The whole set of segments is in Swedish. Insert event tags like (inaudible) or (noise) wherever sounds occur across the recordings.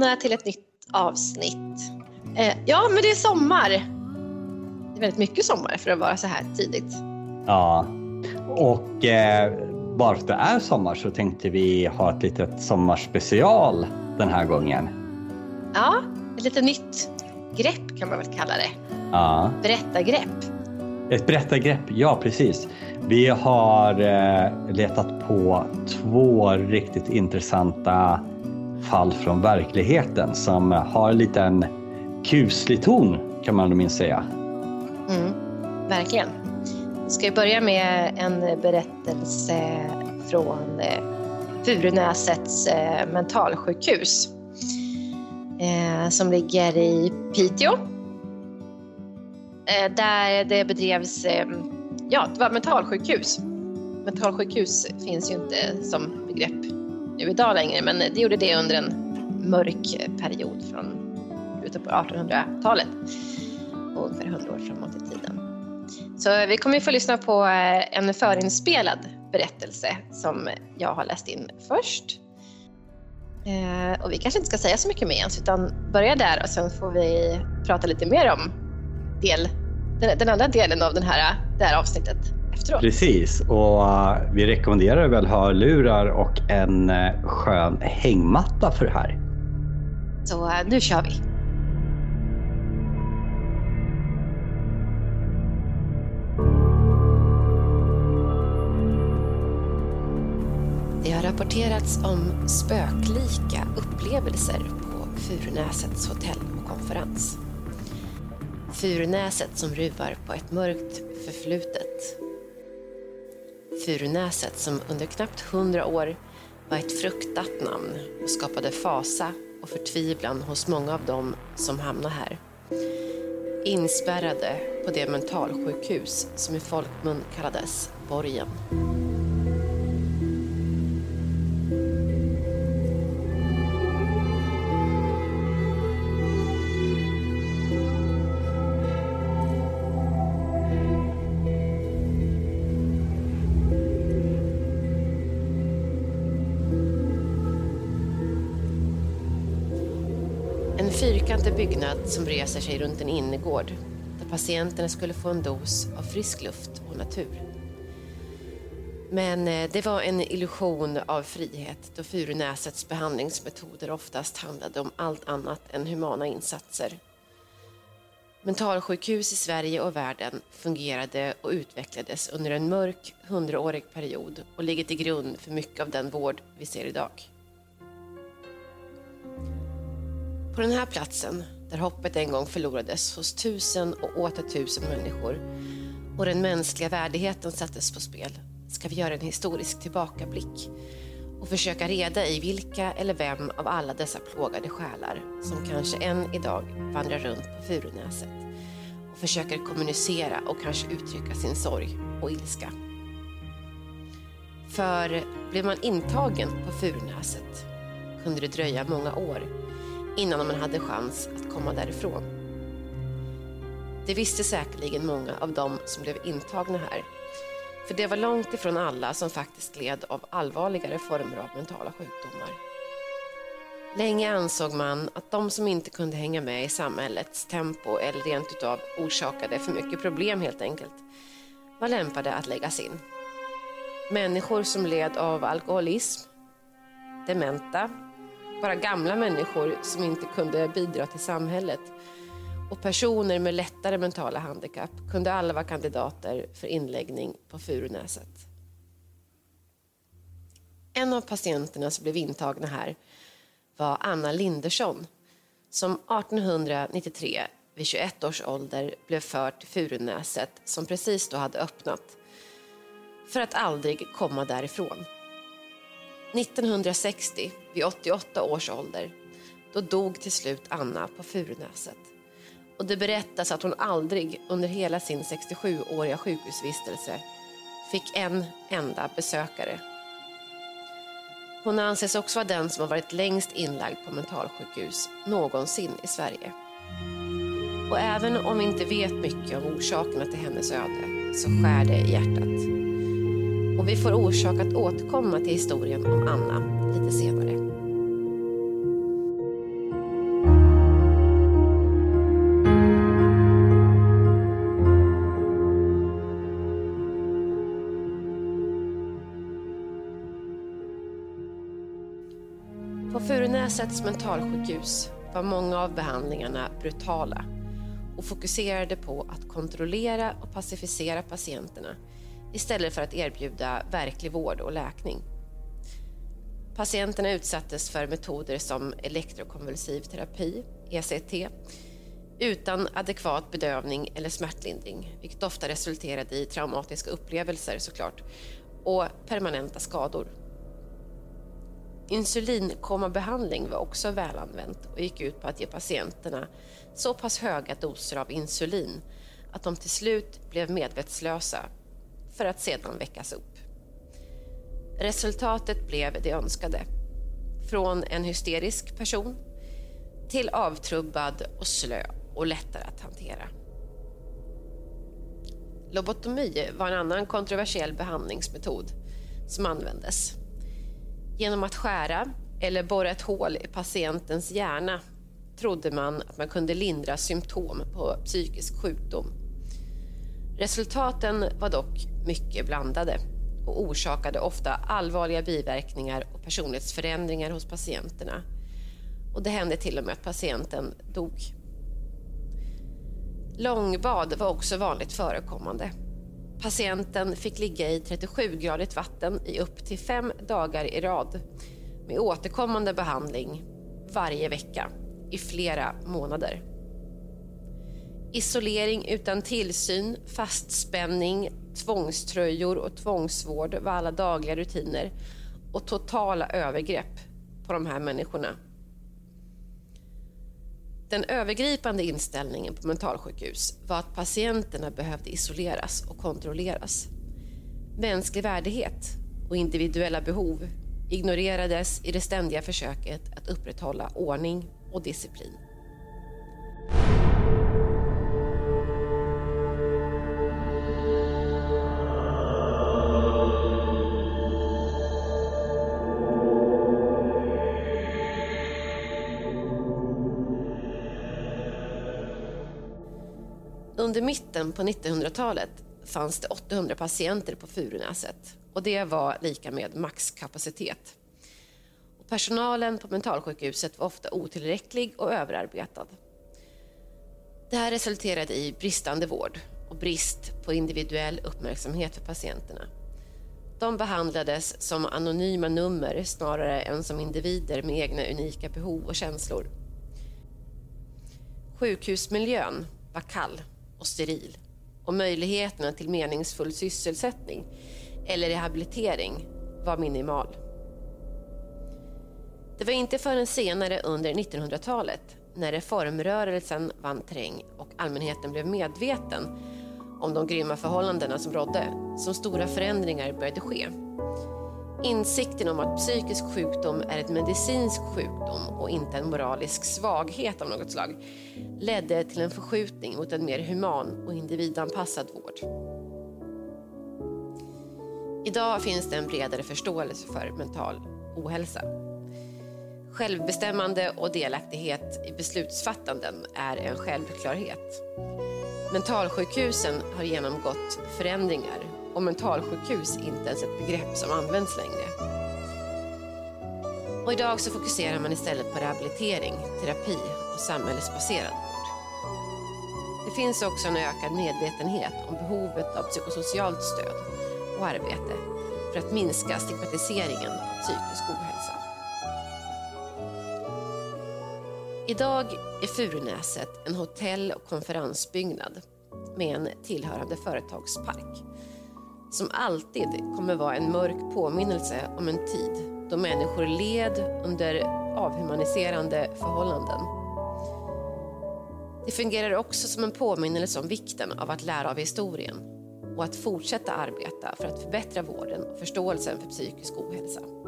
välkomna till ett nytt avsnitt. Eh, ja, men det är sommar. Det är väldigt mycket sommar för att vara så här tidigt. Ja, och eh, bara för att det är sommar så tänkte vi ha ett litet sommarspecial den här gången. Ja, ett lite nytt grepp kan man väl kalla det. Ja. Berättargrepp. Ett berättargrepp, ja precis. Vi har eh, letat på två riktigt intressanta fall från verkligheten som har en liten kuslig ton kan man nog minst säga. Mm, verkligen. Vi ska börja med en berättelse från eh, Furunäsets eh, mentalsjukhus eh, som ligger i Piteå. Där det bedrevs, ja det var mentalsjukhus. Mentalsjukhus finns ju inte som begrepp nu idag längre men det gjorde det under en mörk period från slutet på 1800-talet och ungefär 100 år framåt i tiden. Så vi kommer att få lyssna på eh, en förinspelad berättelse som jag har läst in först. Eh, och vi kanske inte ska säga så mycket mer ens utan börja där och sen får vi prata lite mer om del, den, den andra delen av den här, det här avsnittet efteråt. Precis, och uh, vi rekommenderar väl hörlurar och en uh, skön hängmatta för det här. Så uh, nu kör vi. Det har rapporterats om spöklika upplevelser på Furunäsets hotell och konferens. Furunäset som ruvar på ett mörkt förflutet. Furunäset som under knappt hundra år var ett fruktat namn och skapade fasa och förtvivlan hos många av dem som hamnade här. Inspärrade på det mentalsjukhus som i folkmun kallades Borgen. Byggnad som reser sig runt en innergård där patienterna skulle få en dos av frisk luft och natur. Men eh, det var en illusion av frihet då Furunäsets behandlingsmetoder oftast handlade om allt annat än humana insatser. Mentalsjukhus i Sverige och världen fungerade och utvecklades under en mörk hundraårig period och ligger till grund för mycket av den vård vi ser idag. På den här platsen, där hoppet en gång förlorades hos tusen och åter tusen människor och den mänskliga värdigheten sattes på spel, ska vi göra en historisk tillbakablick och försöka reda i vilka eller vem av alla dessa plågade själar som kanske än idag vandrar runt på Furunäset och försöker kommunicera och kanske uttrycka sin sorg och ilska. För blev man intagen på Furunäset kunde det dröja många år innan man hade chans att komma därifrån. Det visste säkerligen många av dem som blev intagna här. För det var långt ifrån alla som faktiskt led av allvarligare former av mentala sjukdomar. Länge ansåg man att de som inte kunde hänga med i samhällets tempo eller rent utav orsakade för mycket problem helt enkelt var lämpade att läggas in. Människor som led av alkoholism, dementa bara gamla människor som inte kunde bidra till samhället och personer med lättare mentala handikapp kunde alla vara kandidater för inläggning på Furunäset. En av patienterna som blev intagna här var Anna Lindersson som 1893 vid 21 års ålder blev förd till Furunäset som precis då hade öppnat för att aldrig komma därifrån. 1960, vid 88 års ålder, då dog till slut Anna på Furunäset. Och det berättas att hon aldrig under hela sin 67-åriga sjukhusvistelse fick en enda besökare. Hon anses också vara den som har varit längst inlagd på mentalsjukhus någonsin i Sverige. Och även om vi inte vet mycket om orsakerna till hennes öde så skär det i hjärtat. Och vi får orsak att återkomma till historien om Anna lite senare. På Furunäsets mentalsjukhus var många av behandlingarna brutala och fokuserade på att kontrollera och pacificera patienterna istället för att erbjuda verklig vård och läkning. Patienterna utsattes för metoder som elektrokonvulsiv terapi, ECT, utan adekvat bedövning eller smärtlindring, vilket ofta resulterade i traumatiska upplevelser såklart, och permanenta skador. Insulinkomabehandling var också välanvänt och gick ut på att ge patienterna så pass höga doser av insulin att de till slut blev medvetslösa för att sedan väckas upp. Resultatet blev det önskade. Från en hysterisk person till avtrubbad och slö och lättare att hantera. Lobotomi var en annan kontroversiell behandlingsmetod som användes. Genom att skära eller borra ett hål i patientens hjärna trodde man att man kunde lindra symptom på psykisk sjukdom. Resultaten var dock mycket blandade och orsakade ofta allvarliga biverkningar och personlighetsförändringar hos patienterna. Och det hände till och med att patienten dog. Långbad var också vanligt förekommande. Patienten fick ligga i 37-gradigt vatten i upp till fem dagar i rad med återkommande behandling varje vecka i flera månader. Isolering utan tillsyn, fastspänning, tvångströjor och tvångsvård var alla dagliga rutiner och totala övergrepp på de här människorna. Den övergripande inställningen på mentalsjukhus var att patienterna behövde isoleras och kontrolleras. Mänsklig värdighet och individuella behov ignorerades i det ständiga försöket att upprätthålla ordning och disciplin. Under mitten på 1900-talet fanns det 800 patienter på Furunäset och det var lika med maxkapacitet. Och personalen på mentalsjukhuset var ofta otillräcklig och överarbetad. Det här resulterade i bristande vård och brist på individuell uppmärksamhet för patienterna. De behandlades som anonyma nummer snarare än som individer med egna unika behov och känslor. Sjukhusmiljön var kall och steril och möjligheterna till meningsfull sysselsättning eller rehabilitering var minimal. Det var inte förrän senare under 1900-talet när reformrörelsen vann terräng och allmänheten blev medveten om de grymma förhållandena som rådde som stora förändringar började ske. Insikten om att psykisk sjukdom är en medicinsk sjukdom och inte en moralisk svaghet av något slag ledde till en förskjutning mot en mer human och individanpassad vård. Idag finns det en bredare förståelse för mental ohälsa. Självbestämmande och delaktighet i beslutsfattanden är en självklarhet. Mentalsjukhusen har genomgått förändringar och mentalsjukhus inte ens ett begrepp som används längre. Och idag så fokuserar man istället på rehabilitering, terapi och samhällsbaserad vård. Det finns också en ökad medvetenhet om behovet av psykosocialt stöd och arbete för att minska stigmatiseringen av psykisk ohälsa. Idag är Furunäset en hotell och konferensbyggnad med en tillhörande företagspark som alltid kommer vara en mörk påminnelse om en tid då människor led under avhumaniserande förhållanden. Det fungerar också som en påminnelse om vikten av att lära av historien och att fortsätta arbeta för att förbättra vården och förståelsen för psykisk ohälsa.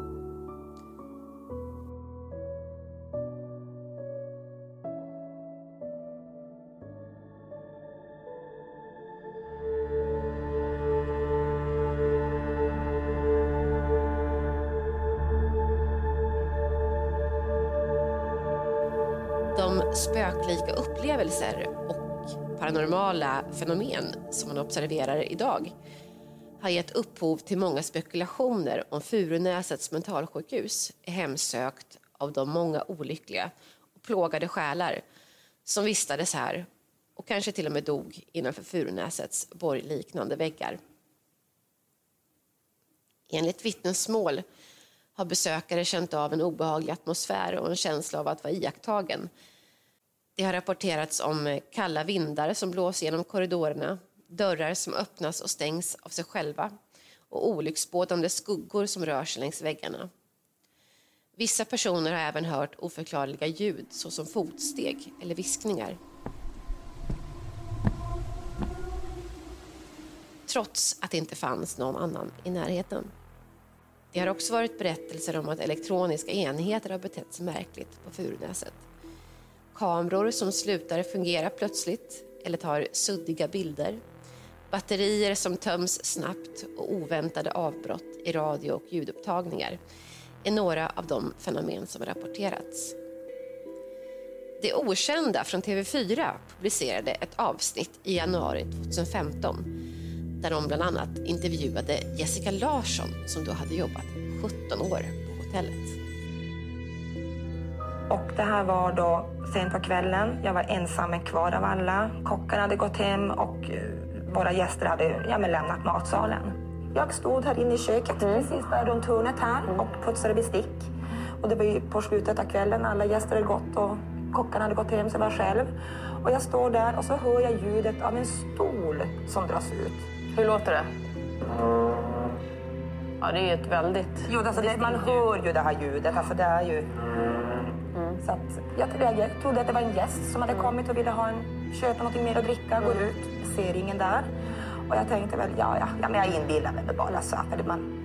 Spöklika upplevelser och paranormala fenomen som man observerar idag har gett upphov till många spekulationer om Furunäsets mentalsjukhus är hemsökt av de många olyckliga och plågade själar som vistades här och kanske till och med dog innanför Furunäsets borgliknande väggar. Enligt vittnesmål har besökare känt av en obehaglig atmosfär och en känsla av att vara iakttagen. Det har rapporterats om eh, kalla vindar som blåser genom korridorerna, dörrar som öppnas och stängs av sig själva och olycksbådande skuggor som rör sig längs väggarna. Vissa personer har även hört oförklarliga ljud såsom fotsteg eller viskningar. Trots att det inte fanns någon annan i närheten. Det har också varit berättelser om att elektroniska enheter har betett sig märkligt på Furunäset. Kameror som slutar fungera plötsligt eller tar suddiga bilder. Batterier som töms snabbt och oväntade avbrott i radio och ljudupptagningar är några av de fenomen som rapporterats. Det Okända från TV4 publicerade ett avsnitt i januari 2015 där de bland annat intervjuade Jessica Larsson som då hade jobbat 17 år på hotellet. Och det här var då sent på kvällen. Jag var ensam kvar av alla. Kockarna hade gått hem och eh, våra gäster hade ja, lämnat matsalen. Jag stod här inne i köket, mm. precis där runt hörnet här och putsade bestick. Och det var ju på slutet av kvällen, alla gäster hade gått och kockarna hade gått hem, så jag var själv. Och jag står där och så hör jag ljudet av en stol som dras ut. Hur låter det? Ja, det är ett väldigt... Jo, alltså det, man hör ju det här ljudet. Alltså det är ju... Mm. Så att jag, trodde att det var en gäst som hade kommit och ville ha en, köpa något mer att dricka, mm. går ut, ser ingen där. Och jag tänkte väl, ja, ja, ja men jag inbillar mig bara så. För man...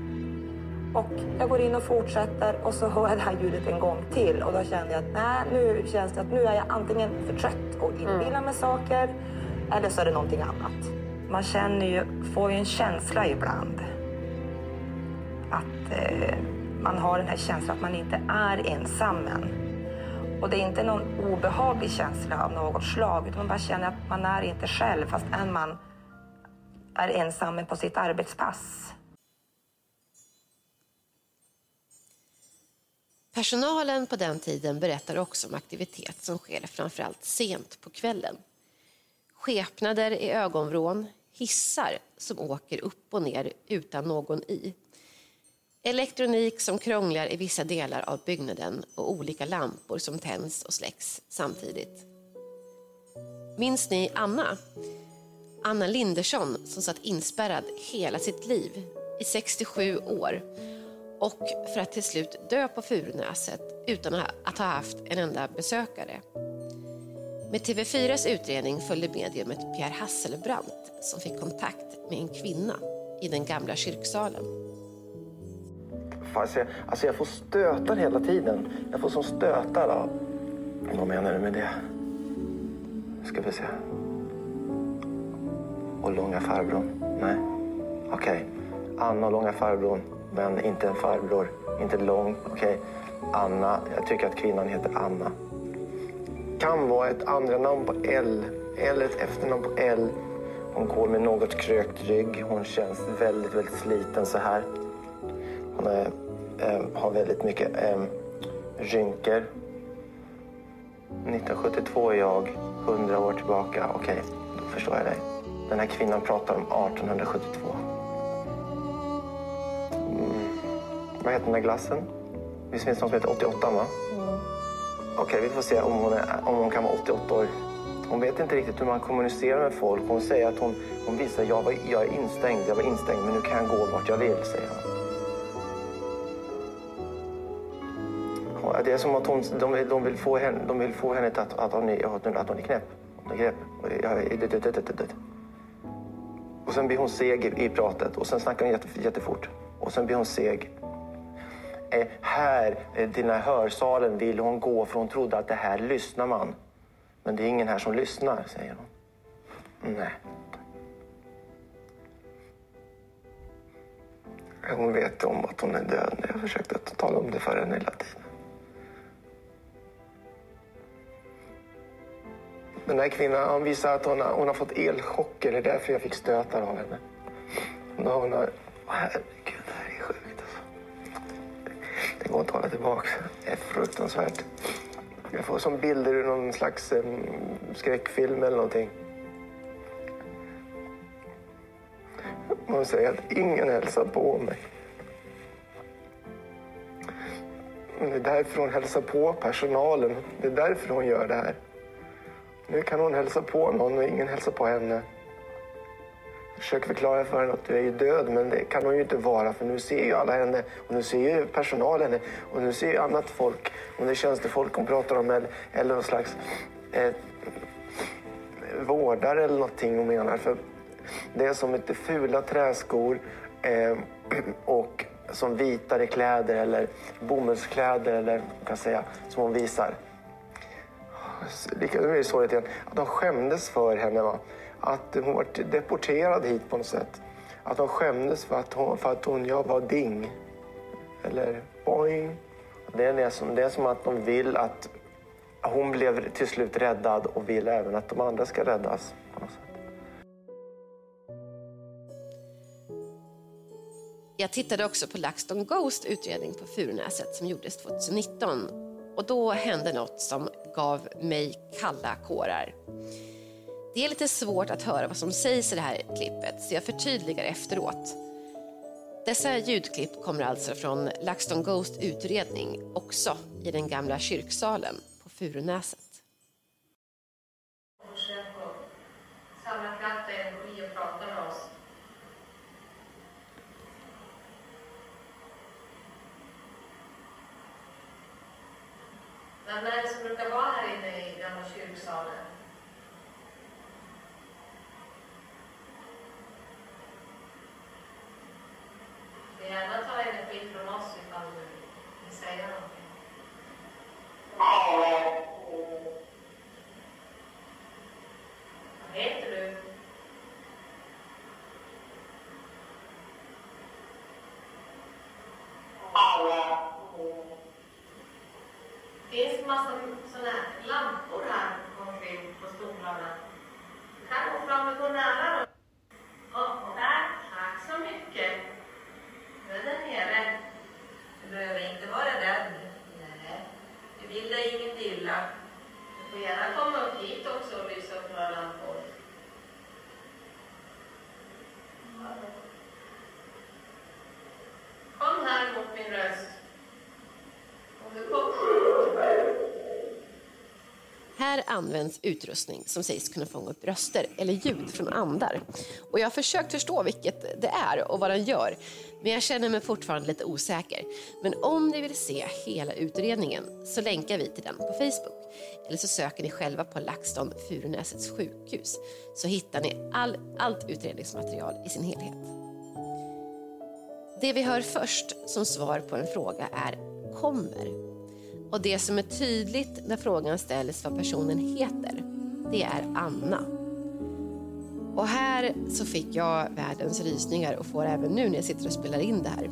Och jag går in och fortsätter och så hör jag det här ljudet en gång till och då kände jag att nej, nu känns det att nu är jag antingen för trött och inbillar mig saker eller så är det någonting annat man känner ju, får ju en känsla ibland. Att eh, man har den här känslan att man inte är ensam. Och det är inte någon obehaglig känsla av något slag, utan man bara känner att man är inte själv fast än man är ensam på sitt arbetspass. Personalen på den tiden berättar också om aktivitet som sker framförallt sent på kvällen. Skepnader i ögonvrån, hissar som åker upp och ner utan någon i. Elektronik som krånglar i vissa delar av byggnaden och olika lampor som tänds och släcks samtidigt. Minns ni Anna? Anna Lindersson som satt inspärrad hela sitt liv i 67 år och för att till slut dö på Furunäset utan att ha haft en enda besökare. Med TV4s utredning följde mediumet Pierre Hasselbrandt som fick kontakt med en kvinna i den gamla kyrksalen. Alltså jag, alltså jag får stötar hela tiden. Jag får som stötar. Av... Vad menar du med det? Ska vi se. Och långa farbrorn? Nej. Okej. Okay. Anna och långa farbrorn. Men inte en farbror. Inte lång. Okej. Okay. Anna. Jag tycker att kvinnan heter Anna kan vara ett andra namn på L eller ett efternamn på L. Hon går med något krökt rygg. Hon känns väldigt, väldigt sliten så här. Hon är, äh, har väldigt mycket äh, rynkor. 1972 är jag, 100 år tillbaka. Okej, okay, då förstår jag dig. Den här kvinnan pratar om 1872. Mm. Vad heter den där glassen? Visst finns det någon som heter 88 va? Okej, okay, vi får se om hon, är, om hon kan vara 88 år. Hon vet inte riktigt hur man kommunicerar med folk. Hon säger att hon, hon visar jag, var, jag är instängd, jag var instängd men nu kan jag gå vart jag vill, säger hon. Det är som att hon, de, de, vill få henne, de vill få henne att, att, hon, är, att hon är knäpp. Hon är knäpp. Och sen blir hon seg i, pratet och sen snackar hon jätte, jättefort. Och sen blir hon seg eh, här eh, till den här hörsalen vill hon gå för hon trodde att det här lyssnar man. Men det är ingen här som lyssnar, säger hon. Nej. Hon vet om att hon är död jag försökte tala om det för henne hela tiden. Den här kvinnan visar att hon har, hon har fått elchocker. Det är därför jag fick stötar av henne. Hon har, hon har, herregud, det här är sjukt. Alltså. Det går inte att hålla tillbaka. Det är fruktansvärt. Jag får som bilder ur någon slags um, skräckfilm eller någonting. Hon säger att ingen hälsar på mig. Det är därför hon hälsar på personalen. Det är därför hon gör det här. Nu kan hon hälsa på någon och ingen hälsar på henne. Jag försöker förklara för henne att du är ju död, men det kan hon ju inte vara för nu ser ju alla henne och nu ser ju personalen henne och nu ser ju annat folk. Om det är tjänstefolk hon pratar om eller, eller någon slags eh, vårdare eller någonting hon menar. För det är som lite fula träskor eh, (clears throat) och som vitare kläder eller bomullskläder eller kan säga, som hon visar. Lika, nu är det sorgligt igen. Att de skämdes för henne. Va? Att hon var deporterad hit på något sätt. Att de skämdes för att hon, för att hon jag var ding. Eller boing. Det är, det, som, det är som att de vill att hon blev till slut räddad och vill även att de andra ska räddas. På något sätt. Jag tittade också på LaxTon Ghost utredning på Furunäset som gjordes 2019 och då hände något som gav mig kalla kårar. Det är lite svårt att höra vad som sägs i det här klippet så jag förtydligar efteråt. Dessa ljudklipp kommer alltså från LaxTon Ghost utredning, också i den gamla kyrksalen på Furunäset. Försök att samla kraft och energi och prata med oss när är det brukar vara här inne i gamla kyrksalen? Du får gärna ta energi från oss ifall du vill säga någonting. Vad heter du? Det finns massa sådana här lampor här omkring på stolarna. Du kan gå fram och gå nära dem. Och där, tack så mycket. Du är där nere. Du behöver inte vara rädd. Nej, vi vill dig inget illa. Du får gärna komma upp hit också och lysa upp några lampor. Kom här mot min röst. Om du kommer Här används utrustning som sägs kunna fånga upp röster eller ljud från andar. Och jag har försökt förstå vilket det är och vad den gör, men jag känner mig fortfarande lite osäker. Men om ni vill se hela utredningen så länkar vi till den på Facebook. Eller så söker ni själva på LaxTon Furunäsets sjukhus så hittar ni all, allt utredningsmaterial i sin helhet. Det vi hör först som svar på en fråga är kommer. Och det som är tydligt när frågan ställs vad personen heter, det är Anna. Och här så fick jag världens rysningar och får även nu när jag sitter och spelar in det här.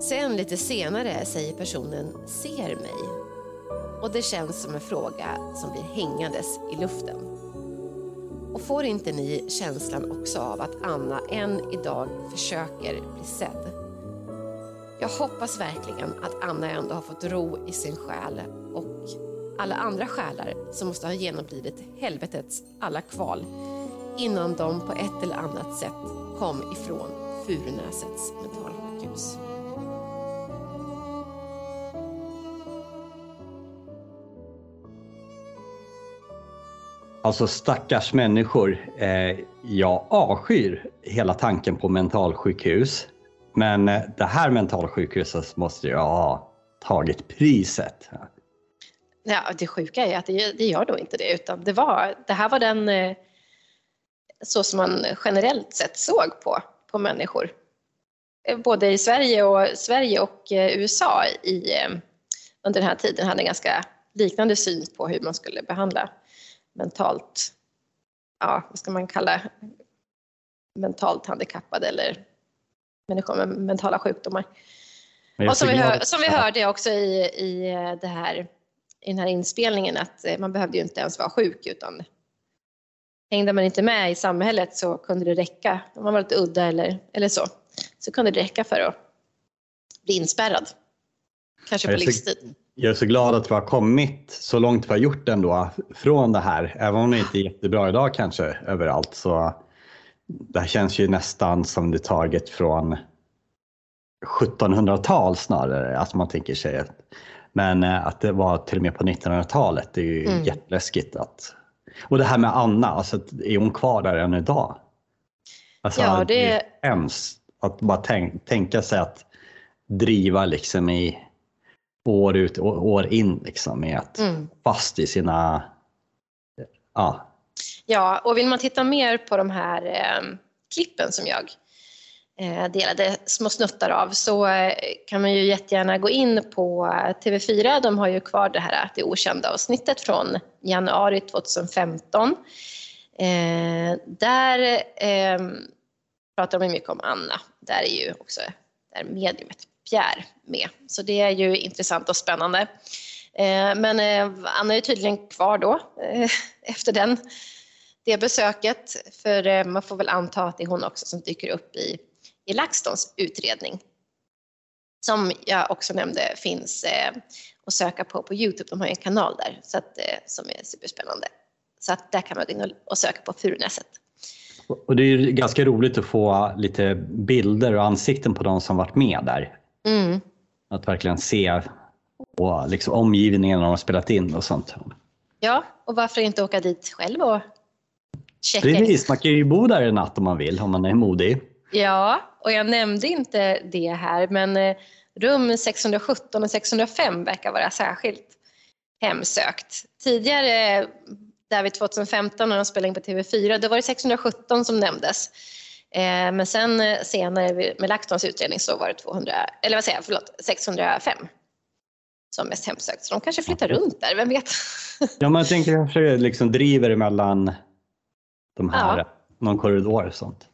Sen lite senare säger personen ser mig. Och det känns som en fråga som blir hängandes i luften. Och får inte ni känslan också av att Anna än idag försöker bli sedd? Jag hoppas verkligen att Anna ändå har fått ro i sin själ och alla andra själar som måste ha genomlidit helvetets alla kval innan de på ett eller annat sätt kom ifrån Furunäsets mentalsjukhus. Alltså stackars människor. Eh, jag avskyr hela tanken på mentalsjukhus. Men eh, det här mentalsjukhuset måste ju ha tagit priset. Ja, det sjuka är att det, det gör då inte det, utan det, var, det här var den eh, så som man generellt sett såg på, på människor. Eh, både i Sverige och, Sverige och USA i, under den här tiden hade en ganska liknande syn på hur man skulle behandla mentalt, ja, vad ska man kalla mentalt handikappade eller människor med mentala sjukdomar. Och som vi, hör, som vi hörde också i, i, det här, i den här inspelningen att eh, man behövde ju inte ens vara sjuk utan hängde man inte med i samhället så kunde det räcka, om man var lite udda eller, eller så, så kunde det räcka för att bli inspärrad Kanske på Jag är så- livstid. Jag är så glad att vi har kommit så långt vi har gjort ändå från det här. Även om det inte är jättebra idag kanske överallt så det här känns ju nästan som det taget från 1700-tal snarare. Alltså man tänker sig att, men eh, att det var till och med på 1900-talet. Det är ju Mm. jätteläskigt att och det här med Anna, alltså, att är hon kvar där än idag? Alltså, Ja, det- är hemskt att bara tänk, tänka sig att driva liksom i år ut och år in liksom med att Mm. fast i sina, ja, Ja, och vill man titta mer på de här eh, klippen som jag eh, delade små snuttar av så eh, kan man ju jättegärna gå in på eh, TV4. De har ju kvar det här Det okända avsnittet från januari 2015. Eh, där eh, pratar de ju mycket om Anna. Där är ju också där mediumet Pierre med. Så det är ju intressant och spännande. Eh, men eh, Anna är tydligen kvar då eh, (laughs) efter den det besöket. För eh, man får väl anta att det är hon också som dyker upp i, i LaxTons utredning. Som jag också nämnde finns eh, att söka på på Youtube. De har en kanal där så att, eh, som är superspännande. Så att där kan man gå in och söka på Furunäset. och det är ju ganska roligt att få lite bilder och ansikten på de som varit med där. Mm. Att verkligen se och liksom omgivningen när de har spelat in och sånt. Ja, och varför inte åka dit själv och checka in? Precis, man kan ju bo där en natt om man vill, om man är modig. Ja, och jag nämnde inte det här, men eh, rum 617 och 605 verkar vara särskilt hemsökt. Tidigare, där vid 2015 när de spelade in på TV4, då var det 617 som nämndes. Eh, Men sen eh, senare med LaxTons utredning så var det 200, eller vad säger jag, förlåt, 605 som mest hemsökt. Så de kanske flyttar runt där, vem vet? Ja, man tänker kanske liksom driver emellan de här, Ja. någon korridor och sånt.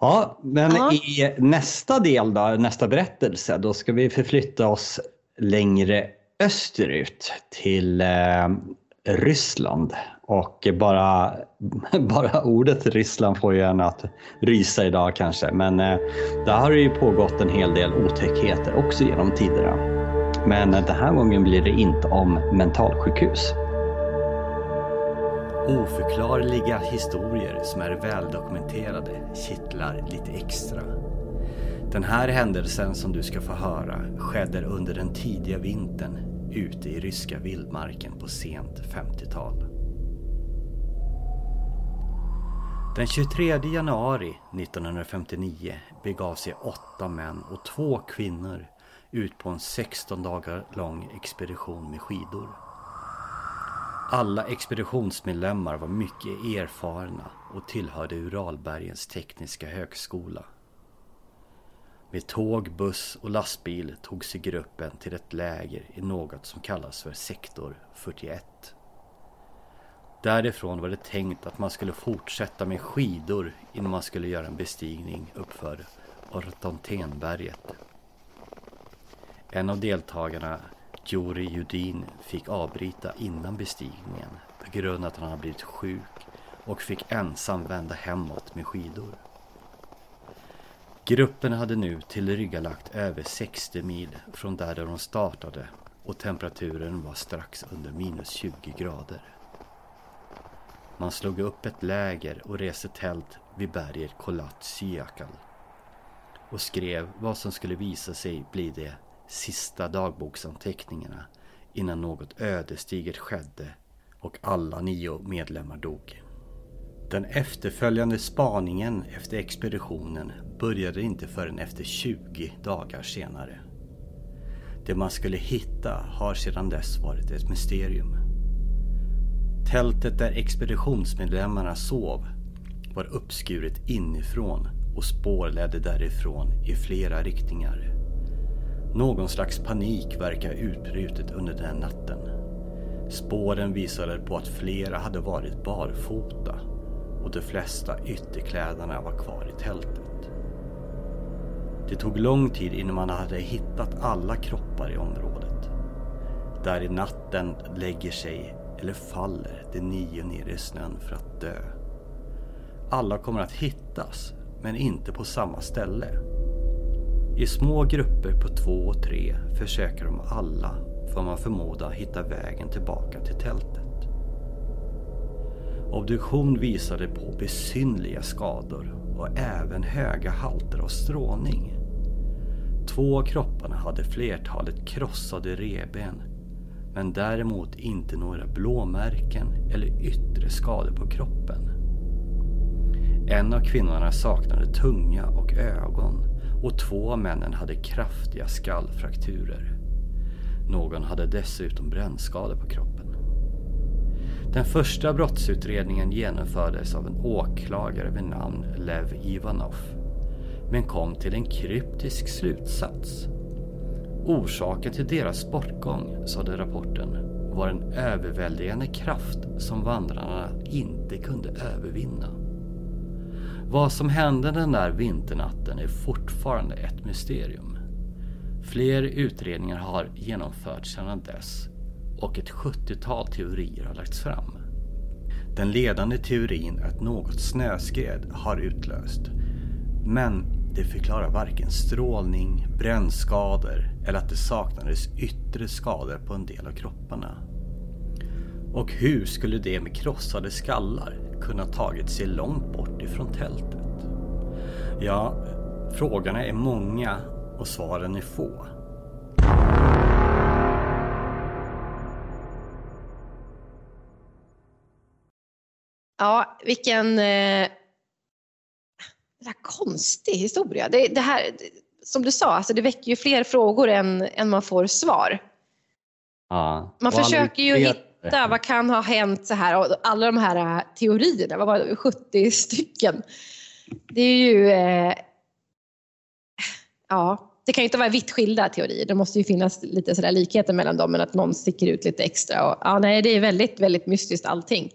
Ja, men Ja. i nästa del då, nästa berättelse, då ska vi förflytta oss längre österut till eh, Ryssland. Och bara, (laughs) bara ordet Ryssland får ju en att rysa idag kanske. Men eh, där har det ju pågått en hel del otäckheter också genom tiderna. Men den här gången blir det inte om mentalsjukhus. Oförklarliga historier som är väldokumenterade kittlar lite extra. Den här händelsen som du ska få höra skedde under den tidiga vintern ute i ryska vildmarken på sent 50-tal. Den 23 januari 1959 begav sig åtta män och två kvinnor ut på en 16 dagar lång expedition med skidor. Alla expeditionsmedlemmar var mycket erfarna och tillhörde Uralbergens tekniska högskola. Med tåg, buss och lastbil tog sig gruppen till ett läger i något som kallas för sektor 41. Därifrån var det tänkt att man skulle fortsätta med skidor innan man skulle göra en bestigning uppför Ortontenberget. En av deltagarna, Juri Judin, fick avbryta innan bestigningen på grund av att han hade blivit sjuk och fick ensam vända hemåt med skidor. Gruppen hade nu tillryggalagt över 60 mil från där de startade och temperaturen var strax under minus 20 grader. Man slog upp ett läger och reste tält vid berget Kolat Syakal och skrev vad som skulle visa sig bli det sista dagboksanteckningarna innan något ödesdigert skedde och alla nio medlemmar dog. Den efterföljande spaningen efter expeditionen började inte förrän efter 20 dagar senare. Det man skulle hitta har sedan dess varit ett mysterium. Tältet där expeditionsmedlemmarna sov var uppskuret inifrån och spår ledde därifrån i flera riktningar. Någon slags panik verkar ha utbrutit under den natten. Spåren visade på att flera hade varit barfota och de flesta ytterkläderna var kvar i tältet. Det tog lång tid innan man hade hittat alla kroppar i området. Där i natten lägger sig eller faller de nio ner i snön för att dö. Alla kommer att hittas, men inte på samma ställe. I små grupper på två och tre försöker de alla, får man förmoda, hitta vägen tillbaka till tältet. Obduktion visade på besynliga skador och även höga halter av strålning. Två av kropparna hade flertalet krossade reben men däremot inte några blåmärken eller yttre skador på kroppen. En av kvinnorna saknade tunga och ögon och två av männen hade kraftiga skallfrakturer. Någon hade dessutom brännskador på kroppen. Den första brottsutredningen genomfördes av en åklagare vid namn Lev Ivanov men kom till en kryptisk slutsats. Orsaken till deras bortgång, sade rapporten, var en överväldigande kraft som vandrarna inte kunde övervinna. Vad som hände den där vinternatten är fortfarande ett mysterium. Fler utredningar har genomförts sedan dess och ett 70-tal teorier har lagts fram. Den ledande teorin är att något snöskred har utlöst. Men det förklarar varken strålning, brännskador eller att det saknades yttre skador på en del av kropparna. Och hur skulle det med krossade skallar kunna tagit sig långt bort ifrån tältet? Ja, frågorna är många och svaren är få. Ja, vilken eh, konstig historia. Det, det här, som du sa, alltså det väcker ju fler frågor än, än man får svar. Ja. Man försöker ju han- hitta vad kan ha hänt så här och alla de här äh, teorierna, vad var det, 70 stycken. Det är ju, eh, ja, det kan ju inte vara vitt skilda teorier. Det måste ju finnas lite sådär likheter mellan dem men att någon sticker ut lite extra. Och, ja, nej, det är väldigt, väldigt mystiskt allting.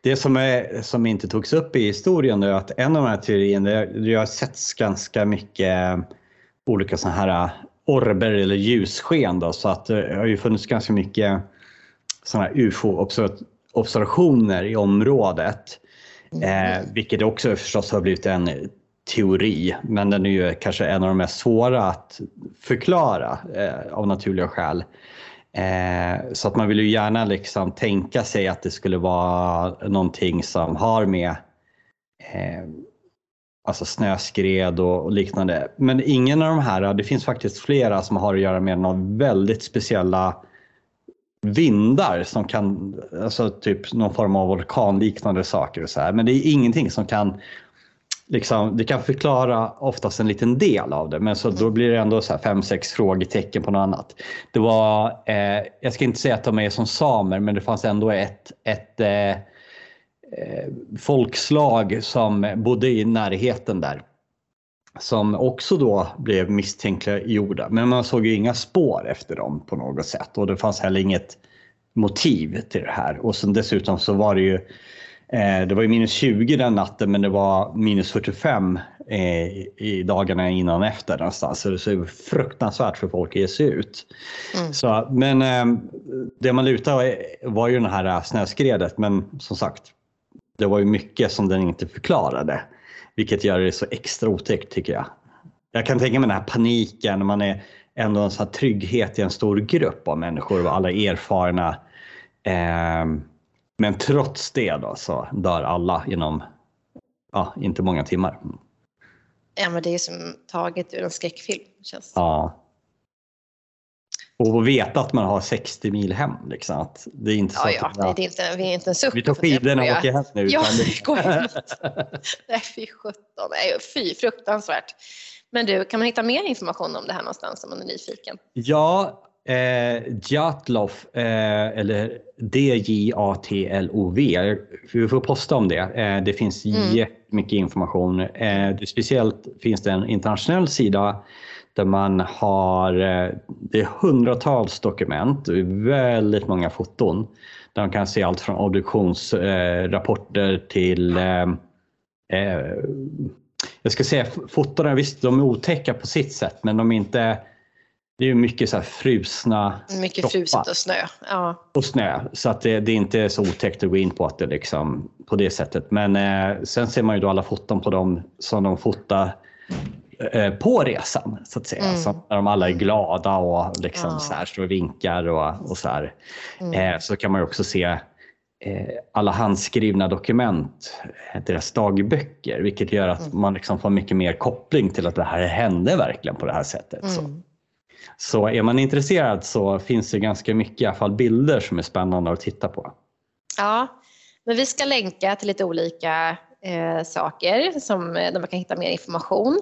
Det som, är, som inte togs upp i historien är att en av de här teorierna, det har setts ganska mycket eh, olika sådana här eh, orber eller ljussken. Då, så att det har ju funnits ganska mycket sådana här ufo-observationer i området. Eh, vilket också förstås har blivit en teori, men den är ju kanske en av de mest svåra att förklara eh, av naturliga skäl. Eh, så att man vill ju gärna liksom tänka sig att det skulle vara någonting som har med eh, alltså snöskred och, och liknande. Men ingen av de här, det finns faktiskt flera som har att göra med några väldigt speciella vindar som kan, alltså typ någon form av orkanliknande saker och så här. Men det är ingenting som kan Liksom, det kan förklara oftast en liten del av det men så då blir det ändå så här fem, sex frågetecken på något annat. Det var, eh, jag ska inte säga att de är som samer men det fanns ändå ett, ett eh, eh, folkslag som bodde i närheten där. Som också då blev misstänkliggjorda men man såg ju inga spår efter dem på något sätt och det fanns heller inget motiv till det här. Och sen dessutom så var det ju Eh, det var ju minus 20 den natten men det var minus 45 eh, i dagarna innan och efter någonstans. Så det är fruktansvärt för folk att ge sig ut. Så, men eh, det man lutade var ju det här snöskredet men som sagt det var ju mycket som den inte förklarade. Vilket gör det så extra otäckt tycker jag. Jag kan tänka mig den här paniken när man är ändå en sån här trygghet i en stor grupp av människor och alla erfarna eh, men trots det då så dör alla inom ja, inte många timmar. Ja, men det är som taget ur en skräckfilm. Känns. Ja. Och veta att man har 60 mil hem. Liksom. Att det är inte så Ja, ja, att nej, det är inte, vi är inte en suck. vi tar skidorna och åker hem nu. Ja, det- (laughs) går inte. (laughs) Nej, fy sjutton. Fy, fruktansvärt. Men du, kan man hitta mer information om det här någonstans om man är nyfiken? Ja, eh, Jatlov, eh, eller D-J-A-T-L-O-V. Vi får posta om det. Eh, det finns Mm. jättemycket information. Eh, speciellt finns det en internationell sida där man har eh, det är hundratals dokument, är väldigt många foton. Där man kan se allt från obduktionsrapporter eh, till eh, jag ska säga fotona, visst de är otäcka på sitt sätt men de är inte det är mycket så här frusna Mycket kroppar fruset och snö. Ja. och snö. Så att det, det är inte så otäckt att gå in på att det liksom på det sättet. Men eh, sen ser man ju då alla foton på dem som de fotar eh, på resan så att säga. Så när de alla är glada och liksom Ja. så här står och vinkar och, och så här. Eh, så kan man också se eh, alla handskrivna dokument, eh, deras dagböcker, vilket gör att man liksom får mycket mer koppling till att det här hände verkligen på det här sättet. Så. så är man intresserad så finns det ganska mycket i alla fall bilder som är spännande att titta på. Ja, men vi ska länka till lite olika eh, saker som, eh, där man kan hitta mer information.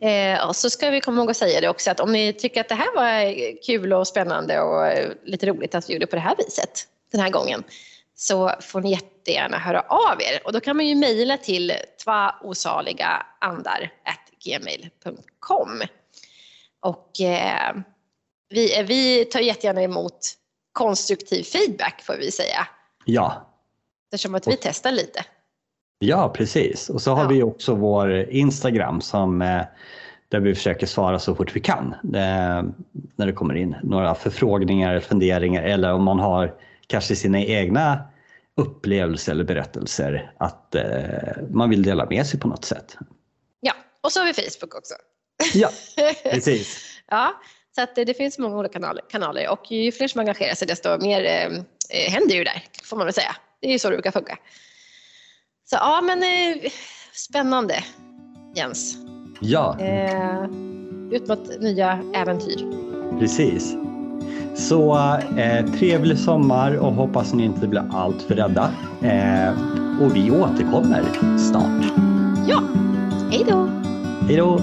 Eh, och så ska vi komma ihåg att säga det också att om ni tycker att det här var kul och spännande och lite roligt att vi gjorde på det här viset den här gången så får ni jättegärna höra av er. Och då kan man ju mejla till tvaosaligaandar.gmail.com och eh, vi, vi tar jättegärna emot konstruktiv feedback får vi säga. Ja, eftersom att vi testar lite. Ja, precis. Och så har Ja. vi också vår Instagram som, eh, där vi försöker svara så fort vi kan. Eh, när det kommer in några förfrågningar, funderingar eller om man har kanske sina egna upplevelser eller berättelser att eh, man vill dela med sig på något sätt. Ja, och så har vi Facebook också. Ja, (laughs) precis. Ja, så att det, finns många olika kanaler, och ju fler som engagerar sig desto mer eh, händer ju där får man väl säga. Det är ju så det brukar funka. Så ja, men eh, spännande Jens. Ja, Eh, ut mot nya äventyr. precis. Så eh, trevlig sommar och hoppas ni inte blir allt för rädda. Eh, och vi återkommer snart. Ja, hej då! Hej då!